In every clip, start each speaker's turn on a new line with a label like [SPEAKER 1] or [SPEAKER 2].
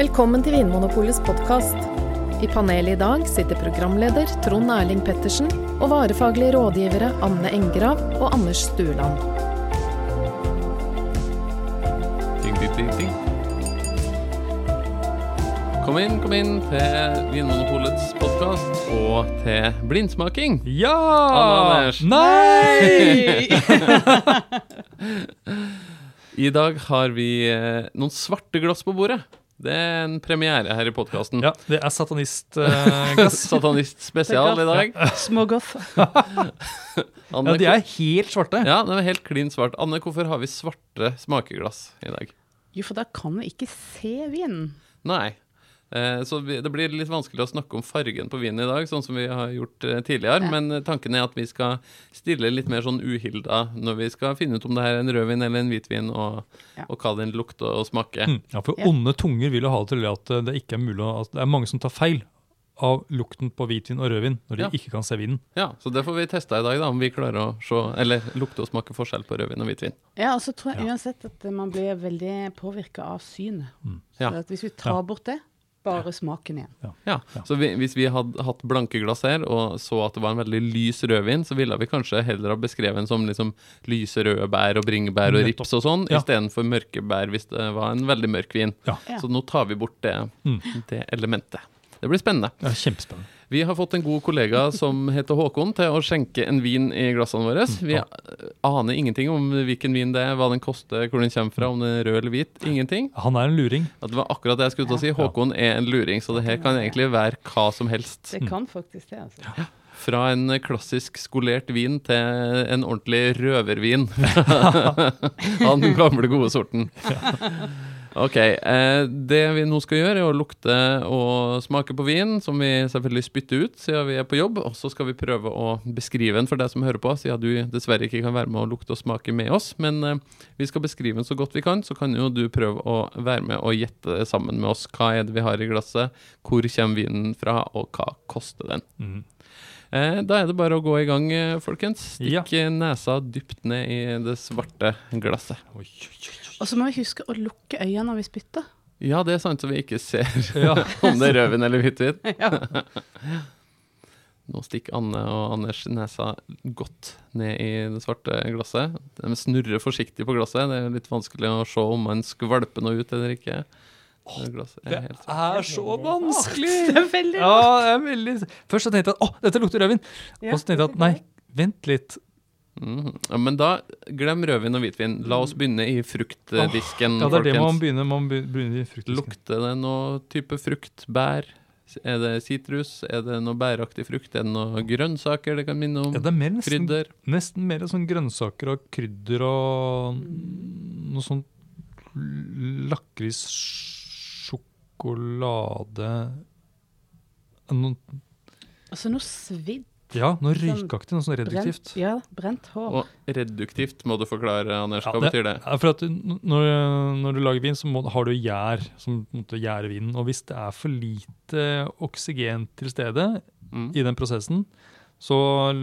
[SPEAKER 1] Velkommen til Vinmonopolets podkast. I panelet i dag sitter programleder Trond Erling Pettersen og varefaglige rådgivere Anne Engrav og Anders Stueland.
[SPEAKER 2] Ding, ding, ding, ding. Kom inn, kom inn til Vinmonopolets podkast og til blindsmaking.
[SPEAKER 3] Ja!
[SPEAKER 2] Anne Anders.
[SPEAKER 3] Nei!
[SPEAKER 2] I dag har vi eh, noen svarte glass på bordet. Det er en premiere her i podkasten.
[SPEAKER 3] ja, det er satanistglass.
[SPEAKER 2] Satanist spesial i dag. Smågoth.
[SPEAKER 3] Ja, de er helt svarte.
[SPEAKER 2] Ja, de er helt klin svart. Anne, hvorfor har vi svarte smakeglass i dag?
[SPEAKER 4] Jo, for da kan vi ikke se vinen.
[SPEAKER 2] Nei. Eh, så det blir litt vanskelig å snakke om fargen på vinen i dag, sånn som vi har gjort eh, tidligere.
[SPEAKER 4] Ja.
[SPEAKER 2] Men eh, tanken er at vi skal stille litt mer sånn uhilda når vi skal finne ut om det her er en rødvin eller en hvitvin, og,
[SPEAKER 4] Ja.
[SPEAKER 2] og hva den lukter og smaker.
[SPEAKER 3] Mm, Ja, for onde tunger vil jo ha det til at det ikke er mulig å, at det er mange som tar feil av lukten på hvitvin og rødvin når de
[SPEAKER 2] Ja.
[SPEAKER 3] ikke kan se vinen.
[SPEAKER 2] Ja, Så det får vi teste i dag, da, om vi klarer å se, eller lukte og smake forskjell på rødvin og hvitvin.
[SPEAKER 4] Ja, og så tror jeg uansett at man blir veldig påvirka av synet. Så
[SPEAKER 2] Ja.
[SPEAKER 4] hvis vi tar
[SPEAKER 3] Ja.
[SPEAKER 4] bort det, bare smaken igjen.
[SPEAKER 2] Ja,
[SPEAKER 3] Ja.
[SPEAKER 2] Så vi, hvis vi hadde hatt blanke glass her, og så at det var en veldig lys rødvin, så ville vi kanskje heller ha beskrevet den som liksom lyse røde bær og bringebær og
[SPEAKER 3] Nettopp.
[SPEAKER 2] rips og sånn,
[SPEAKER 3] Ja.
[SPEAKER 2] istedenfor mørke bær hvis det var en veldig mørk vin.
[SPEAKER 3] Ja.
[SPEAKER 4] Ja.
[SPEAKER 2] Så nå tar vi bort det,
[SPEAKER 3] Mm.
[SPEAKER 2] det elementet. Det blir spennende.
[SPEAKER 3] Det er kjempespennende.
[SPEAKER 2] Vi har fått en god kollega som heter Håkon, til å skjenke en vin i glassene våre. Vi aner ingenting om hvilken vin det er, hva den koster, hvor den kommer fra, om den er rød eller hvit. Ingenting.
[SPEAKER 3] Han er en luring.
[SPEAKER 2] Det var akkurat det jeg skulle til å si. Håkon er en luring, så det her kan egentlig være hva som helst.
[SPEAKER 4] Det kan faktisk det, altså.
[SPEAKER 2] Fra en klassisk skolert vin til en ordentlig røvervin. Av den gamle, gode sorten. Ok. Eh, det vi nå skal gjøre, er å lukte og smake på vin, som vi selvfølgelig spytter ut siden vi er på jobb. Og så skal vi prøve å beskrive den for deg som hører på, siden du dessverre ikke kan være med og lukte og smake med oss. Men eh, vi skal beskrive den så godt vi kan, så kan jo du prøve å være med og gjette sammen med oss. Hva er det vi har i glasset, hvor kommer vinen fra, og hva koster den?
[SPEAKER 3] Mm.
[SPEAKER 2] Eh, da er det bare å gå i gang, eh, folkens. Stikk ja. nesa dypt ned i det svarte glasset.
[SPEAKER 3] Oi, oi, oi.
[SPEAKER 4] Og så må vi huske å lukke øynene når vi spytter.
[SPEAKER 2] Ja, det er sant, så vi ikke ser
[SPEAKER 3] Ja.
[SPEAKER 2] om det er rødvin eller hvitvin.
[SPEAKER 4] Ja.
[SPEAKER 2] Nå stikker Anne og Anders nesa godt ned i det svarte glasset. De snurrer forsiktig på glasset. Det er litt vanskelig å se om man skvalper noe ut eller ikke. Det
[SPEAKER 3] Det
[SPEAKER 2] er helt
[SPEAKER 3] er så vanskelig!
[SPEAKER 4] Det er veldig
[SPEAKER 3] Ja, det er veldig Først så tenkte jeg at å, dette lukter rødvin. Og så tenkte jeg at nei, vent litt.
[SPEAKER 2] Mhm. ja, Men da, glem rødvin og hvitvin. La oss begynne i fruktdisken,
[SPEAKER 3] Ja, det er det man begynner man begynner i fruktdisken.
[SPEAKER 2] Lukter det noe type frukt? Bær? Er det sitrus? Er det noe bæraktig frukt? Er det noe grønnsaker det kan minne om?
[SPEAKER 3] Ja, det er mer nesten,
[SPEAKER 2] Krydder?
[SPEAKER 3] nesten mer sånn grønnsaker og krydder og noe sånt lakris, sjokolade noe,
[SPEAKER 4] Altså noe svidd.
[SPEAKER 3] Ja, noe
[SPEAKER 4] Sånn
[SPEAKER 3] røykaktig, noe sånn
[SPEAKER 4] Brent,
[SPEAKER 3] reduktivt.
[SPEAKER 4] ja, brent hår.
[SPEAKER 2] Og reduktivt må du forklare, Anders.
[SPEAKER 3] Ja,
[SPEAKER 2] Hva betyr det?
[SPEAKER 3] For at når, når du lager vin, så må, har du gjær som gjærer vinen. Og hvis det er for lite oksygen til stede
[SPEAKER 2] Mm.
[SPEAKER 3] i den prosessen, så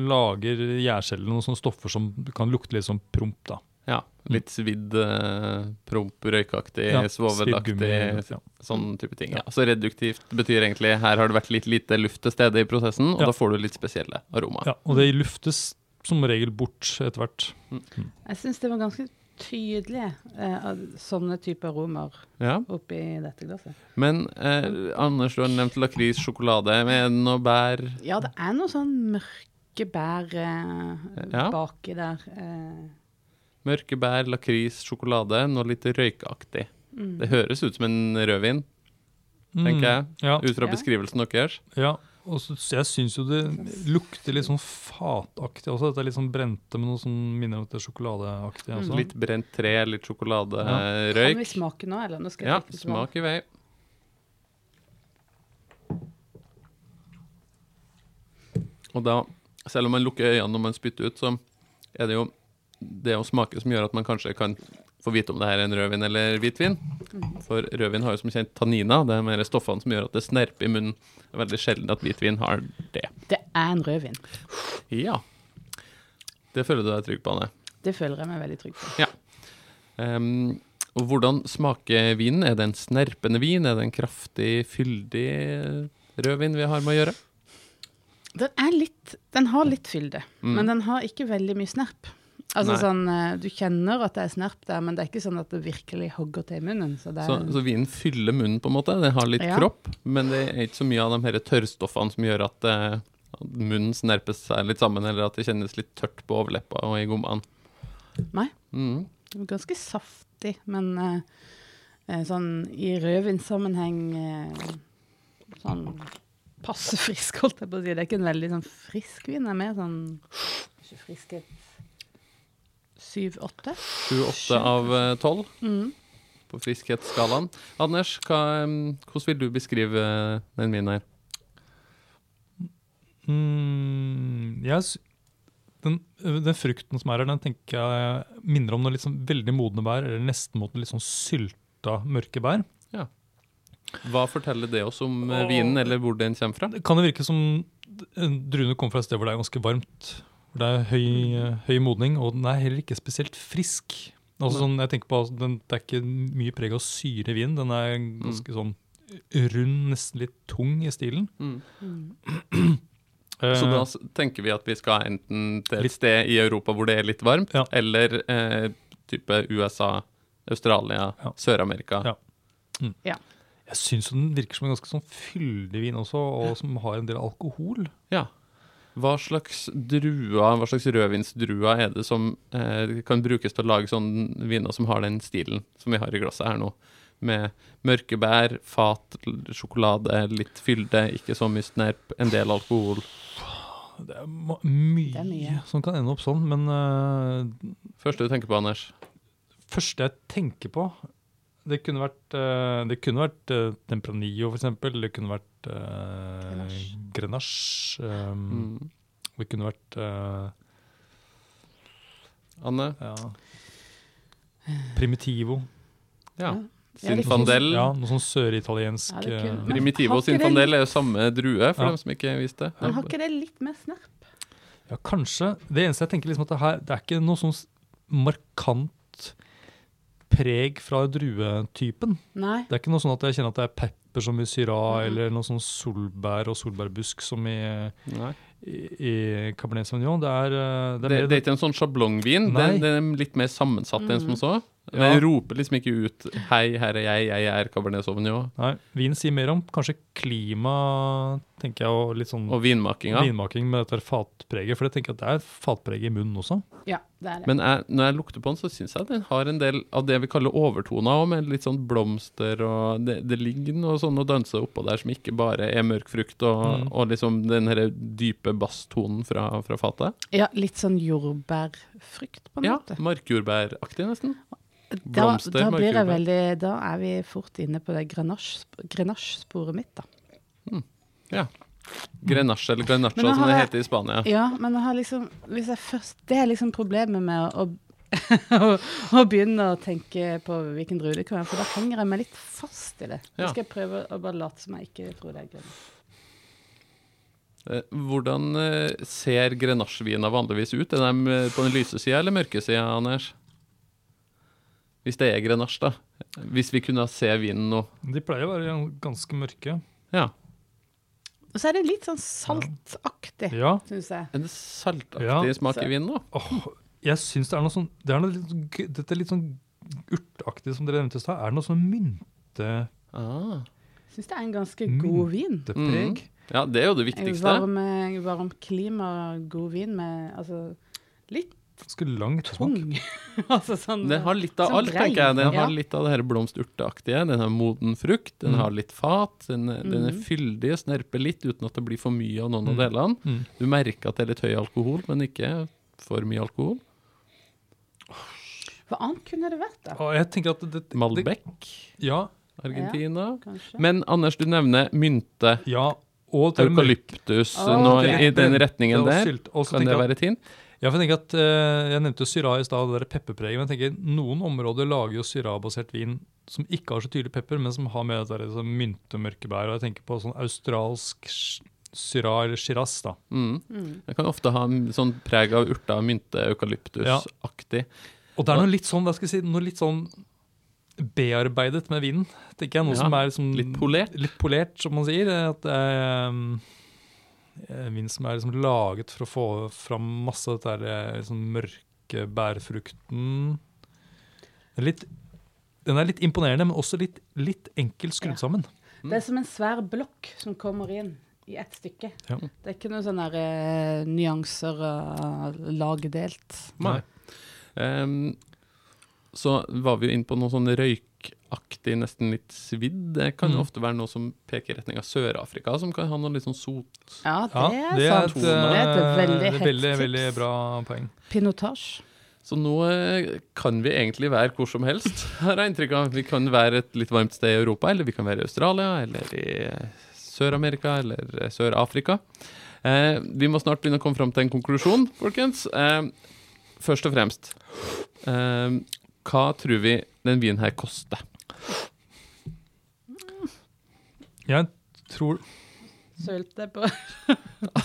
[SPEAKER 3] lager gjærcellene noen sånne stoffer som kan lukte litt som promp. da.
[SPEAKER 2] Ja, litt svidd, eh, promp, røykaktig,
[SPEAKER 3] Ja,
[SPEAKER 2] svovelaktig,
[SPEAKER 3] ja.
[SPEAKER 2] sånn type ting. Ja. Så reduktivt betyr egentlig her har det vært litt lite luft til stede i prosessen, og
[SPEAKER 3] Ja.
[SPEAKER 2] da får du litt spesielle aromaer.
[SPEAKER 3] Ja, og det luftes som regel bort etter hvert.
[SPEAKER 4] Jeg syns det var ganske tydelig eh, sånne typer aromer
[SPEAKER 2] Ja.
[SPEAKER 4] oppi dette glasset.
[SPEAKER 2] Men eh, Anders, du har nevnt lakris, sjokolade. Er det noe bær?
[SPEAKER 4] Ja, det er noe sånn mørke bær eh,
[SPEAKER 2] Ja.
[SPEAKER 4] baki der. Eh.
[SPEAKER 2] Mørke bær, lakris, sjokolade, noe litt røykaktig.
[SPEAKER 4] Mm.
[SPEAKER 2] Det høres ut som en rødvin, tenker jeg,
[SPEAKER 3] Mm, Ja,
[SPEAKER 2] ut fra
[SPEAKER 4] Ja.
[SPEAKER 2] beskrivelsen deres.
[SPEAKER 3] ja. Og så, så jeg syns jo det lukter litt sånn fataktig også. Dette er litt sånn brente med noe som minner om at det er sjokoladeaktig.
[SPEAKER 4] Mm.
[SPEAKER 2] Litt brent tre, litt
[SPEAKER 3] Ja.
[SPEAKER 4] Kan vi smake nå, eller? Nå skal jeg ja,
[SPEAKER 2] smak i vei. Og da, selv om man lukker øynene når man spytter ut, så er det jo det å smake som gjør at man kanskje kan få vite om det her er en rødvin eller hvitvin. For rødvin har jo som kjent tannina, det er mer stoffene som gjør at det snerper i munnen. Det er veldig sjelden at hvitvin har det.
[SPEAKER 4] Det er en rødvin.
[SPEAKER 2] Ja. Det føler du deg trygg på, Anne?
[SPEAKER 4] Det føler jeg meg veldig trygg på.
[SPEAKER 2] Ehm, Og hvordan smaker vinen? Er det en snerpende vin? Er det en kraftig, fyldig rødvin vi har med å gjøre?
[SPEAKER 4] Den er litt Den har litt fylde,
[SPEAKER 2] Mm.
[SPEAKER 4] men den har ikke veldig mye snerp. Altså
[SPEAKER 2] Nei.
[SPEAKER 4] sånn eh, Du kjenner at det er snerp der, men det er ikke sånn at det virkelig hogger til i munnen. Så det
[SPEAKER 2] Så, så vinen fyller munnen, på en måte. Den har litt
[SPEAKER 4] Ja.
[SPEAKER 2] kropp, men det er ikke så mye av de her tørrstoffene som gjør at, eh, at munnen snerper seg litt sammen, eller at det kjennes litt tørt på overleppa og i gommene.
[SPEAKER 4] Nei.
[SPEAKER 2] Mm.
[SPEAKER 4] ganske saftig, men eh, eh, sånn i rødvinssammenheng eh, sånn passe frisk, holdt jeg på å si. Det er ikke en veldig sånn frisk vin, det er mer sånn Ikke friskhet Syv-åtte?
[SPEAKER 2] Sju-åtte av eh, tolv
[SPEAKER 4] Mm.
[SPEAKER 2] på friskhetsskalaen. Anders, hva, hvordan vil du beskrive eh, den min her?
[SPEAKER 3] Mm, jeg s- den, den frukten som er her, den tenker jeg minner om noe litt sånn veldig modne bær, eller nesten mot noe litt sånn sylta mørke bær.
[SPEAKER 2] Hva forteller det oss om eh, vinen, eller hvor den kommer fra?
[SPEAKER 3] Det kan jo virke som druene kommer fra et sted hvor det er ganske varmt. Hvor det er høy, eh, høy modning, og den er heller ikke spesielt frisk. Altså sånn, jeg tenker på, altså, den, Det er ikke mye preg av syre i vinen. Den er ganske sånn rund, nesten litt tung i stilen.
[SPEAKER 2] Mm.
[SPEAKER 4] Mm.
[SPEAKER 2] Så
[SPEAKER 3] Eh,
[SPEAKER 2] da tenker vi at vi skal enten til et sted i Europa hvor det er litt varmt,
[SPEAKER 3] Ja.
[SPEAKER 2] eller eh, type USA, Australia,
[SPEAKER 3] Ja.
[SPEAKER 2] Sør-Amerika.
[SPEAKER 3] Ja. Jeg syns den virker som en ganske sånn fyldig vin også, og som har en del alkohol.
[SPEAKER 2] Ja. Hva slags drua, hva slags rødvinsdrua er det som eh, kan brukes til å lage sånne viner som har den stilen som vi har i glasset her nå? Med mørke bær, fat, sjokolade, litt fylde, ikke så mye snerp, en del alkohol.
[SPEAKER 3] Det er mye,
[SPEAKER 4] Det er mye.
[SPEAKER 3] som kan ende opp sånn, men uh,
[SPEAKER 2] Første du tenker på, Anders?
[SPEAKER 3] første jeg tenker på Det kunne vært, uh, det kunne vært uh, Tempranillo, for eksempel. Det kunne vært uh,
[SPEAKER 4] Grenache.
[SPEAKER 3] Um,
[SPEAKER 2] Mm.
[SPEAKER 3] Det kunne vært
[SPEAKER 2] Anne?
[SPEAKER 3] ja. Primitivo.
[SPEAKER 2] Ja. Sinfandel.
[SPEAKER 3] Ja, noe sånn søritaliensk
[SPEAKER 4] Ja,
[SPEAKER 2] Primitivo og Sinfandel er jo samme drue, for
[SPEAKER 3] Ja.
[SPEAKER 2] dem som ikke visste.
[SPEAKER 4] Men har ikke det litt mer snerp?
[SPEAKER 3] Ja, kanskje. Det eneste jeg tenker liksom at det her, det er ikke noe sånn markant preg fra druetypen.
[SPEAKER 4] Nei.
[SPEAKER 3] Det er ikke noe sånn at jeg kjenner at det er pepper som i Syrah,
[SPEAKER 4] mm.
[SPEAKER 3] eller noe sånn solbær og solbærbusk som i,
[SPEAKER 2] Nei.
[SPEAKER 3] i, i Cabernet Sauvignon. Det er, eh, det er
[SPEAKER 2] Det,
[SPEAKER 3] mer
[SPEAKER 2] det er ikke en sånn sjablongvin. Det, det er litt mer sammensatt enn som
[SPEAKER 4] Mm.
[SPEAKER 2] så.
[SPEAKER 3] Ja.
[SPEAKER 2] jeg roper liksom ikke ut 'hei, her er jeg, jeg er Cabernet Sauvignon'.
[SPEAKER 3] Nei, vin sier mer om kanskje klima, tenker jeg, og litt sånn
[SPEAKER 2] Og vinmakinga.
[SPEAKER 3] vinmaking med dette fatpreget. For jeg tenker at det er fatpreg i munnen også.
[SPEAKER 4] Ja, det er det.
[SPEAKER 2] Men jeg, når jeg lukter på den, så syns jeg den har en del av det vi kaller overtoner òg, med litt sånn blomster og Det, det ligger noe sånn å danse oppå der som ikke bare er mørk frukt og,
[SPEAKER 3] Mm.
[SPEAKER 2] og liksom den her dype basstonen fra, fra fatet.
[SPEAKER 4] ja, litt sånn jordbærfrukt, på en
[SPEAKER 2] Ja,
[SPEAKER 4] måte.
[SPEAKER 2] markjordbæraktig, nesten.
[SPEAKER 4] Da, da, blir jeg veldig, da er vi fort inne på det grenache-sporet mitt, da.
[SPEAKER 2] Grenache eller Grenasje
[SPEAKER 4] eller nå
[SPEAKER 2] som det
[SPEAKER 4] jeg-
[SPEAKER 2] heter i Spania.
[SPEAKER 4] Ja, men liksom, først, det er liksom problemet med å, å, å begynne å tenke på hvilken drue det kan være, for da henger jeg meg litt fast i det. Nå
[SPEAKER 2] Ja.
[SPEAKER 4] skal jeg prøve å bare late som jeg ikke tror det er grønn.
[SPEAKER 2] Eh, Hvordan eh, ser grenache-viner vanligvis ut? Er de eh, på den lyse sida eller mørke sida, Anders? Hvis det er grenache, da. Hvis vi kunne se vinen nå.
[SPEAKER 3] De pleier å være ganske mørke.
[SPEAKER 2] Ja.
[SPEAKER 4] Og så er det litt sånn saltaktig,
[SPEAKER 3] Ja.
[SPEAKER 4] syns jeg.
[SPEAKER 2] Det saltaktig
[SPEAKER 3] Ja.
[SPEAKER 2] smak i vinen da.
[SPEAKER 3] Oh, jeg syns det er noe sånn det er noe litt, sånn Dette er litt sånn urtaktig som dere nevnte i stad. Er det noe sånn mynte,
[SPEAKER 2] Ah.
[SPEAKER 4] Syns det er en ganske god vin.
[SPEAKER 3] myntepreg?
[SPEAKER 2] Ja, det er jo det
[SPEAKER 4] En
[SPEAKER 2] viktigste.
[SPEAKER 4] varm, varm klima, god vin med altså, litt
[SPEAKER 3] Ganske lang
[SPEAKER 4] tung. altså sånn
[SPEAKER 2] Den har litt av
[SPEAKER 4] Sånn
[SPEAKER 2] alt,
[SPEAKER 4] brei,
[SPEAKER 2] tenker jeg. Den
[SPEAKER 4] ja.
[SPEAKER 2] har litt av det her blomsturteaktige. Den har moden frukt, den
[SPEAKER 3] Mm.
[SPEAKER 2] har litt fat, den, er- den er
[SPEAKER 4] Mhm.
[SPEAKER 2] fyldig, snerper litt uten at det blir for mye av noen av
[SPEAKER 3] Mm.
[SPEAKER 2] delene.
[SPEAKER 3] Mm.
[SPEAKER 2] Du merker at det er litt høy alkohol, men ikke for mye alkohol.
[SPEAKER 4] Hva annet kunne det vært, da?
[SPEAKER 3] Og jeg tenker at det, det, det,
[SPEAKER 2] Malbec,
[SPEAKER 3] ja,
[SPEAKER 2] Argentina.
[SPEAKER 4] Ja,
[SPEAKER 2] Men Anders, du nevner mynte,
[SPEAKER 3] ja. Og og
[SPEAKER 2] eukalyptus,
[SPEAKER 4] Å,
[SPEAKER 2] nå i den retningen
[SPEAKER 3] og
[SPEAKER 2] der.
[SPEAKER 3] Og
[SPEAKER 2] Kan det være et hint?
[SPEAKER 3] Ja, for jeg tenker at eh, jeg nevnte jo Syrah i stad, det pepperpreget. Men jeg tenker noen områder lager jo Syrah-basert vin som ikke har så tydelig pepper, men som har med det der sånn myntemørkebær. Og jeg tenker på sånn australsk Syrah eller Shiraz, da.
[SPEAKER 2] Mm.
[SPEAKER 4] Mm.
[SPEAKER 2] Det kan ofte ha sånn preg av urter, mynte, eukalyptus-aktig.
[SPEAKER 3] Og det er noe litt sånn, hva skal jeg si, noe litt sånn bearbeidet med vinen. tenker jeg. Noe
[SPEAKER 2] Ja,
[SPEAKER 3] som er liksom,
[SPEAKER 2] litt polert.
[SPEAKER 3] Litt polert, som man sier. At eh, vin som er liksom laget for å få fram masse av dette her, eh, liksom mørke bærfrukten. Den er litt, den er litt imponerende, men også litt, litt enkelt skrudd
[SPEAKER 4] Ja.
[SPEAKER 3] sammen.
[SPEAKER 4] Det er som en svær blokk som kommer inn i ett stykke.
[SPEAKER 3] Ja.
[SPEAKER 4] Det er ikke noen sånne der, uh, nyanser uh, lagdelt.
[SPEAKER 2] Nei. Um, så var vi jo inne på noe sånn røykaktig, nesten litt svidd. Det kan
[SPEAKER 3] Mm.
[SPEAKER 2] ofte være noe som peker i retning av Sør-Afrika, som kan ha noe litt sånn sot.
[SPEAKER 4] Ja, det
[SPEAKER 3] Ja, det er
[SPEAKER 4] sant.
[SPEAKER 3] et,
[SPEAKER 4] det er et
[SPEAKER 3] eh,
[SPEAKER 4] veldig hett
[SPEAKER 3] veldig,
[SPEAKER 4] tips.
[SPEAKER 3] veldig bra poeng.
[SPEAKER 4] Pinotage.
[SPEAKER 2] Så nå eh, kan vi egentlig være hvor som helst, har jeg inntrykk av. Vi kan være et litt varmt sted i Europa, eller vi kan være i Australia, eller i eh, Sør-Amerika, eller eh, Sør-Afrika. Eh, vi må snart begynne å komme fram til en konklusjon, folkens. Eh, først og fremst, eh, hva tror vi den vinen her koster?
[SPEAKER 3] Jeg tror
[SPEAKER 4] Sølte på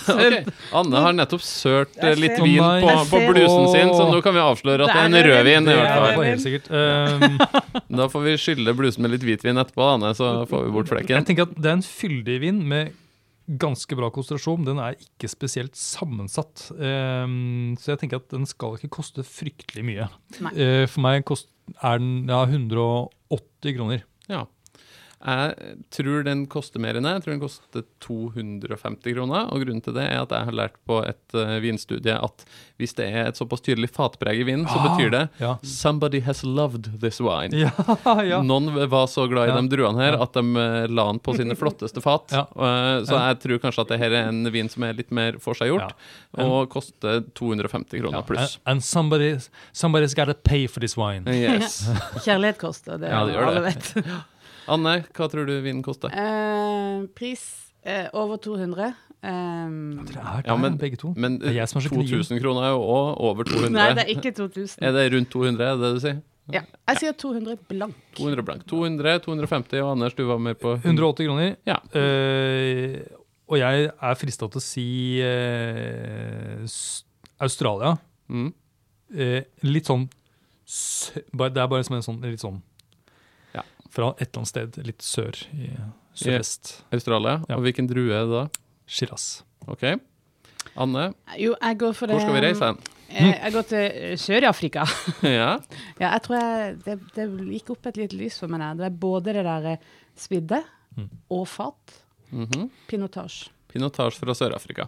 [SPEAKER 2] okay. Anne har nettopp sølt eh, litt vin på, på blusen sin, så nå kan vi avsløre at det
[SPEAKER 4] Det
[SPEAKER 2] er en
[SPEAKER 4] rødvin.
[SPEAKER 2] i
[SPEAKER 3] det
[SPEAKER 2] hvert
[SPEAKER 3] er
[SPEAKER 2] fall.
[SPEAKER 3] Um,
[SPEAKER 2] Da får vi skylle blusen med litt hvitvin etterpå, Anne, så får vi bort flekken.
[SPEAKER 3] Jeg tenker at Det er en fyldig vin med ganske bra konsentrasjon. Den er ikke spesielt sammensatt. Ehm, så jeg tenker at den skal ikke koste fryktelig mye. Eh, for meg kost, er den ja, 180 kroner.
[SPEAKER 2] Ja. Jeg tror den koster mer enn det. Jeg tror den koster 250 kroner. Og grunnen til det er at jeg har lært på et uh, vinstudie at hvis det er et såpass tydelig fatpreg i vinen, så
[SPEAKER 3] Ah,
[SPEAKER 2] betyr det
[SPEAKER 3] Ja,
[SPEAKER 2] 'somebody has loved this wine'.
[SPEAKER 3] ja, ja.
[SPEAKER 2] Noen var så glad i
[SPEAKER 3] Ja.
[SPEAKER 2] de druene her
[SPEAKER 3] Ja.
[SPEAKER 2] at de uh, la den på sine flotteste fat.
[SPEAKER 3] Ja.
[SPEAKER 2] Eh, så jeg tror kanskje at det her er en vin som er litt mer forseggjort,
[SPEAKER 3] Ja.
[SPEAKER 2] og koster 250 kroner
[SPEAKER 3] Ja,
[SPEAKER 2] pluss.
[SPEAKER 3] And, and somebody, somebody's gotta pay for this wine.
[SPEAKER 2] Yes.
[SPEAKER 4] Kjærlighet koster, det,
[SPEAKER 2] Ja, det gjør
[SPEAKER 4] alle
[SPEAKER 2] det.
[SPEAKER 4] vet.
[SPEAKER 2] Anne, hva tror du vinen koster?
[SPEAKER 4] Uh, pris uh, over 200. Um,
[SPEAKER 3] Dere er
[SPEAKER 2] Ja, men-
[SPEAKER 3] begge to.
[SPEAKER 2] Men
[SPEAKER 3] Det er jeg som er
[SPEAKER 2] 2000 kroner er jo òg over 200.
[SPEAKER 4] nei, det er ikke 2000.
[SPEAKER 2] Er det rundt 200, er det det du sier?
[SPEAKER 4] Ja, jeg sier 200 blank.
[SPEAKER 2] 200 blank. 200, 250, og Anders, du var med på
[SPEAKER 3] 180 kroner.
[SPEAKER 2] Ja.
[SPEAKER 3] Uh, og jeg er frista til å si uh, Australia.
[SPEAKER 2] Mm.
[SPEAKER 3] Uh, litt sånn Det er bare som en sånn litt sånn
[SPEAKER 2] Ja.
[SPEAKER 3] Fra et eller annet sted litt sør i sørvest.
[SPEAKER 2] Australia.
[SPEAKER 3] Ja.
[SPEAKER 2] Og hvilken drue er det da?
[SPEAKER 3] Shiraz.
[SPEAKER 2] OK. Anne,
[SPEAKER 4] Jo, jeg går for det
[SPEAKER 2] hvor skal vi reise hen?
[SPEAKER 4] Jeg, Jeg går til eh, Sør-Afrika.
[SPEAKER 2] ja.
[SPEAKER 4] Ja, jeg tror jeg, det, det gikk opp et lite lys for meg der. Det er både det der eh, svidde
[SPEAKER 3] Mm.
[SPEAKER 4] og fat.
[SPEAKER 2] Mhm.
[SPEAKER 4] Pinotage.
[SPEAKER 2] Pinotage fra Sør-Afrika.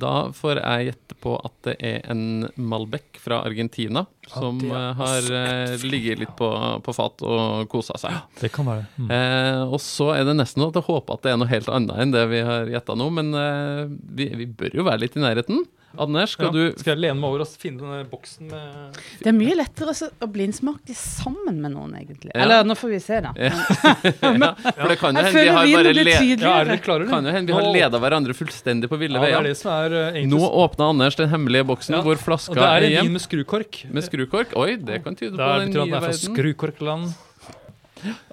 [SPEAKER 2] Da får jeg gjette på at det er en Malbec fra Argentina
[SPEAKER 3] Ja,
[SPEAKER 2] som eh, har eh, ligget litt på, på fat og kosa seg.
[SPEAKER 3] Det kan være. Mm.
[SPEAKER 2] Eh, og så er det nesten at jeg håper at det er noe helt annet enn det vi har gjetta nå, men eh, vi, vi bør jo være litt i nærheten. Anders, skal
[SPEAKER 3] Ja.
[SPEAKER 2] du
[SPEAKER 3] Skal jeg lene meg over og finne denne boksen med
[SPEAKER 4] Det er mye lettere å, blindsmake sammen med noen, egentlig.
[SPEAKER 2] Ja.
[SPEAKER 4] Eller nå får vi se, da.
[SPEAKER 2] ja, For det kan jo hende vi har bare
[SPEAKER 4] blir
[SPEAKER 2] le
[SPEAKER 3] Ja, er
[SPEAKER 4] tydeligere.
[SPEAKER 3] dere klare?
[SPEAKER 2] kan jo hende vi har leda hverandre fullstendig på ville
[SPEAKER 3] Ja, det er
[SPEAKER 2] veier.
[SPEAKER 3] det som er eh,
[SPEAKER 2] Nå åpna Anders den hemmelige boksen
[SPEAKER 3] Ja,
[SPEAKER 2] hvor flaska
[SPEAKER 3] det er
[SPEAKER 2] er
[SPEAKER 3] en vin med skrukork.
[SPEAKER 2] med skrukork. Oi, det kan tyde
[SPEAKER 3] Det
[SPEAKER 2] på den nye verden.
[SPEAKER 3] Det betyr at den er fra skrukorkland.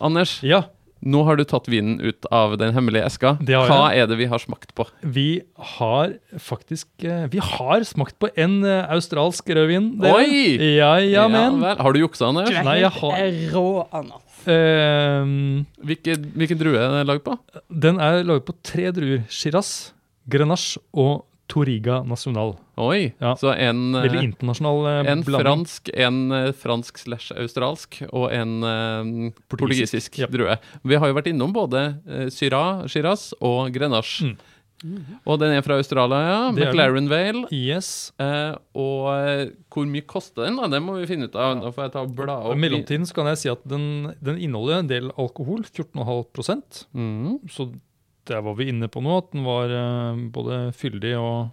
[SPEAKER 2] Anders,
[SPEAKER 3] Ja,
[SPEAKER 2] nå har du tatt vinen ut av den hemmelige eska. Hva er det vi har smakt på?
[SPEAKER 3] vi har faktisk eh, Vi har smakt på en eh, australsk rødvin. dere.
[SPEAKER 2] Oi!
[SPEAKER 3] Ja, ja, men.
[SPEAKER 2] vel. Har du juksa, Anders?
[SPEAKER 4] Er
[SPEAKER 3] Nei, jeg har-
[SPEAKER 4] eh, rå, ananas.
[SPEAKER 3] Uh,
[SPEAKER 2] Hvilken, hvilken drue er den lagd på?
[SPEAKER 3] den er laget på tre druer. Shiraz, Grenache og Toriga National.
[SPEAKER 2] Oi,
[SPEAKER 3] Ja.
[SPEAKER 2] så en, eh,
[SPEAKER 3] Veldig internasjonal eh,
[SPEAKER 2] en
[SPEAKER 3] blanding.
[SPEAKER 2] fransk, en eh, fransk slash australsk og en eh, portugisisk
[SPEAKER 3] Ja.
[SPEAKER 2] drue. Vi har jo vært innom både eh, Syrah, Shiraz og Grenache.
[SPEAKER 3] Mm.
[SPEAKER 2] Og den er fra Australia, ja. McLaren Vale.
[SPEAKER 3] Yes.
[SPEAKER 2] Eh, og eh, hvor mye koster den? da? Det må vi finne ut av. Da får jeg ta og bla
[SPEAKER 3] I mellomtiden kan jeg si at den, den inneholder en del alkohol, 14,5
[SPEAKER 2] Mm.
[SPEAKER 3] Så der var vi inne på nå, at den var eh, både fyldig og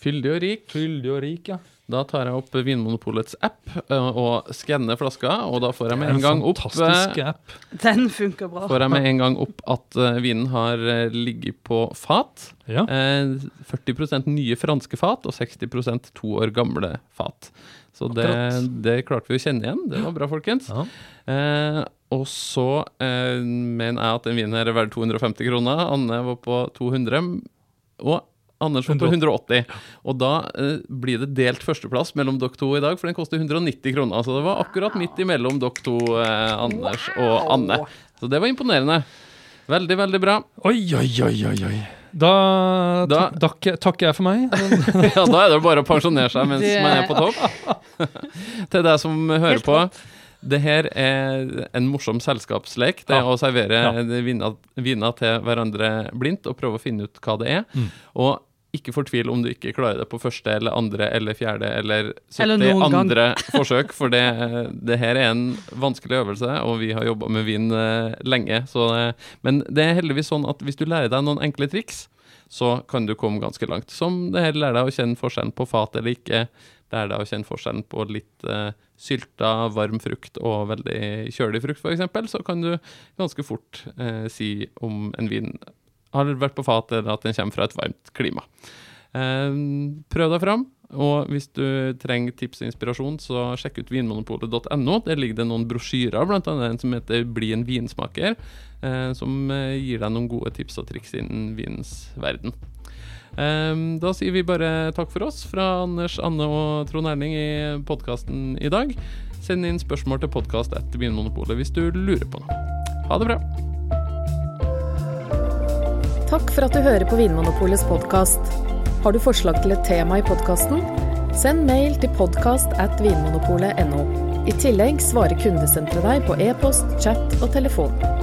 [SPEAKER 2] Fyldig og rik.
[SPEAKER 3] Fyldig og rik, ja.
[SPEAKER 2] Da tar jeg opp Vinmonopolets app eh, og skanner flaska, og da får jeg med
[SPEAKER 3] er
[SPEAKER 2] en gang opp
[SPEAKER 3] fantastisk
[SPEAKER 2] eh,
[SPEAKER 3] app.
[SPEAKER 4] Den funker bra.
[SPEAKER 2] Får jeg med en gang opp at eh, vinen har ligget på fat.
[SPEAKER 3] Ja.
[SPEAKER 2] Eh, 40% nye franske fat og 60 to år gamle fat. Så det, det klarte vi å kjenne igjen. Det var bra, folkens.
[SPEAKER 3] Ja.
[SPEAKER 2] Eh, og så eh, mener jeg at den vinen her er verdt 250 kroner. Anne var på 200. Og Anders var på 180. Og da eh, blir det delt førsteplass mellom dere to i dag, for den koster 190 kroner. Så det var akkurat midt imellom dere to, eh, Anders og Anne. Så det var imponerende. Veldig, veldig bra.
[SPEAKER 3] Oi, oi, oi, oi, oi. Da,
[SPEAKER 2] Da-
[SPEAKER 3] takker takker jeg for meg.
[SPEAKER 2] Ja, da er det bare å pensjonere seg mens
[SPEAKER 4] Det-
[SPEAKER 2] man er på topp. Til deg som hører
[SPEAKER 4] Helt
[SPEAKER 2] på. Det her er en morsom selskapslek. Det er å servere
[SPEAKER 3] Ja.
[SPEAKER 2] viner, til hverandre blindt og prøve å finne ut hva det er.
[SPEAKER 3] Mm.
[SPEAKER 2] Og ikke fortvil om du ikke klarer det på første eller andre eller fjerde eller 70
[SPEAKER 4] Eller noen
[SPEAKER 2] andre forsøk, for det, det her er en vanskelig øvelse, og vi har jobba med vin eh, lenge. Så, men det er heldigvis sånn at hvis du lærer deg noen enkle triks, så kan du komme ganske langt. Som det her lærer deg å kjenne forskjellen på fat eller ikke. Lærer deg å kjenne forskjellen på litt eh, sylta, varm frukt og veldig kjølig frukt, f.eks. Så kan du ganske fort eh, si om en vin har vært på fat, eller at den kommer fra et varmt klima. Eh, prøv deg fram. Og hvis du trenger tips og inspirasjon, så sjekk ut vinmonopolet.no. Der ligger det noen brosjyrer, bl.a. en som heter 'Bli en vinsmaker', eh, som eh, gir deg noen gode tips og triks innen vinens verden. Eh, da sier vi bare takk for oss fra Anders, Anne og Trond Erling i podkasten i dag. Send inn spørsmål til podkast etter Vinmonopolet hvis du lurer på noe. Ha det bra.
[SPEAKER 1] Takk for at du hører på Vinmonopolets podkast. Har du forslag til et tema i podkasten? Send mail til podkast at vinmonopolet.no. I tillegg svarer kundesenteret deg på e-post, chat og telefon.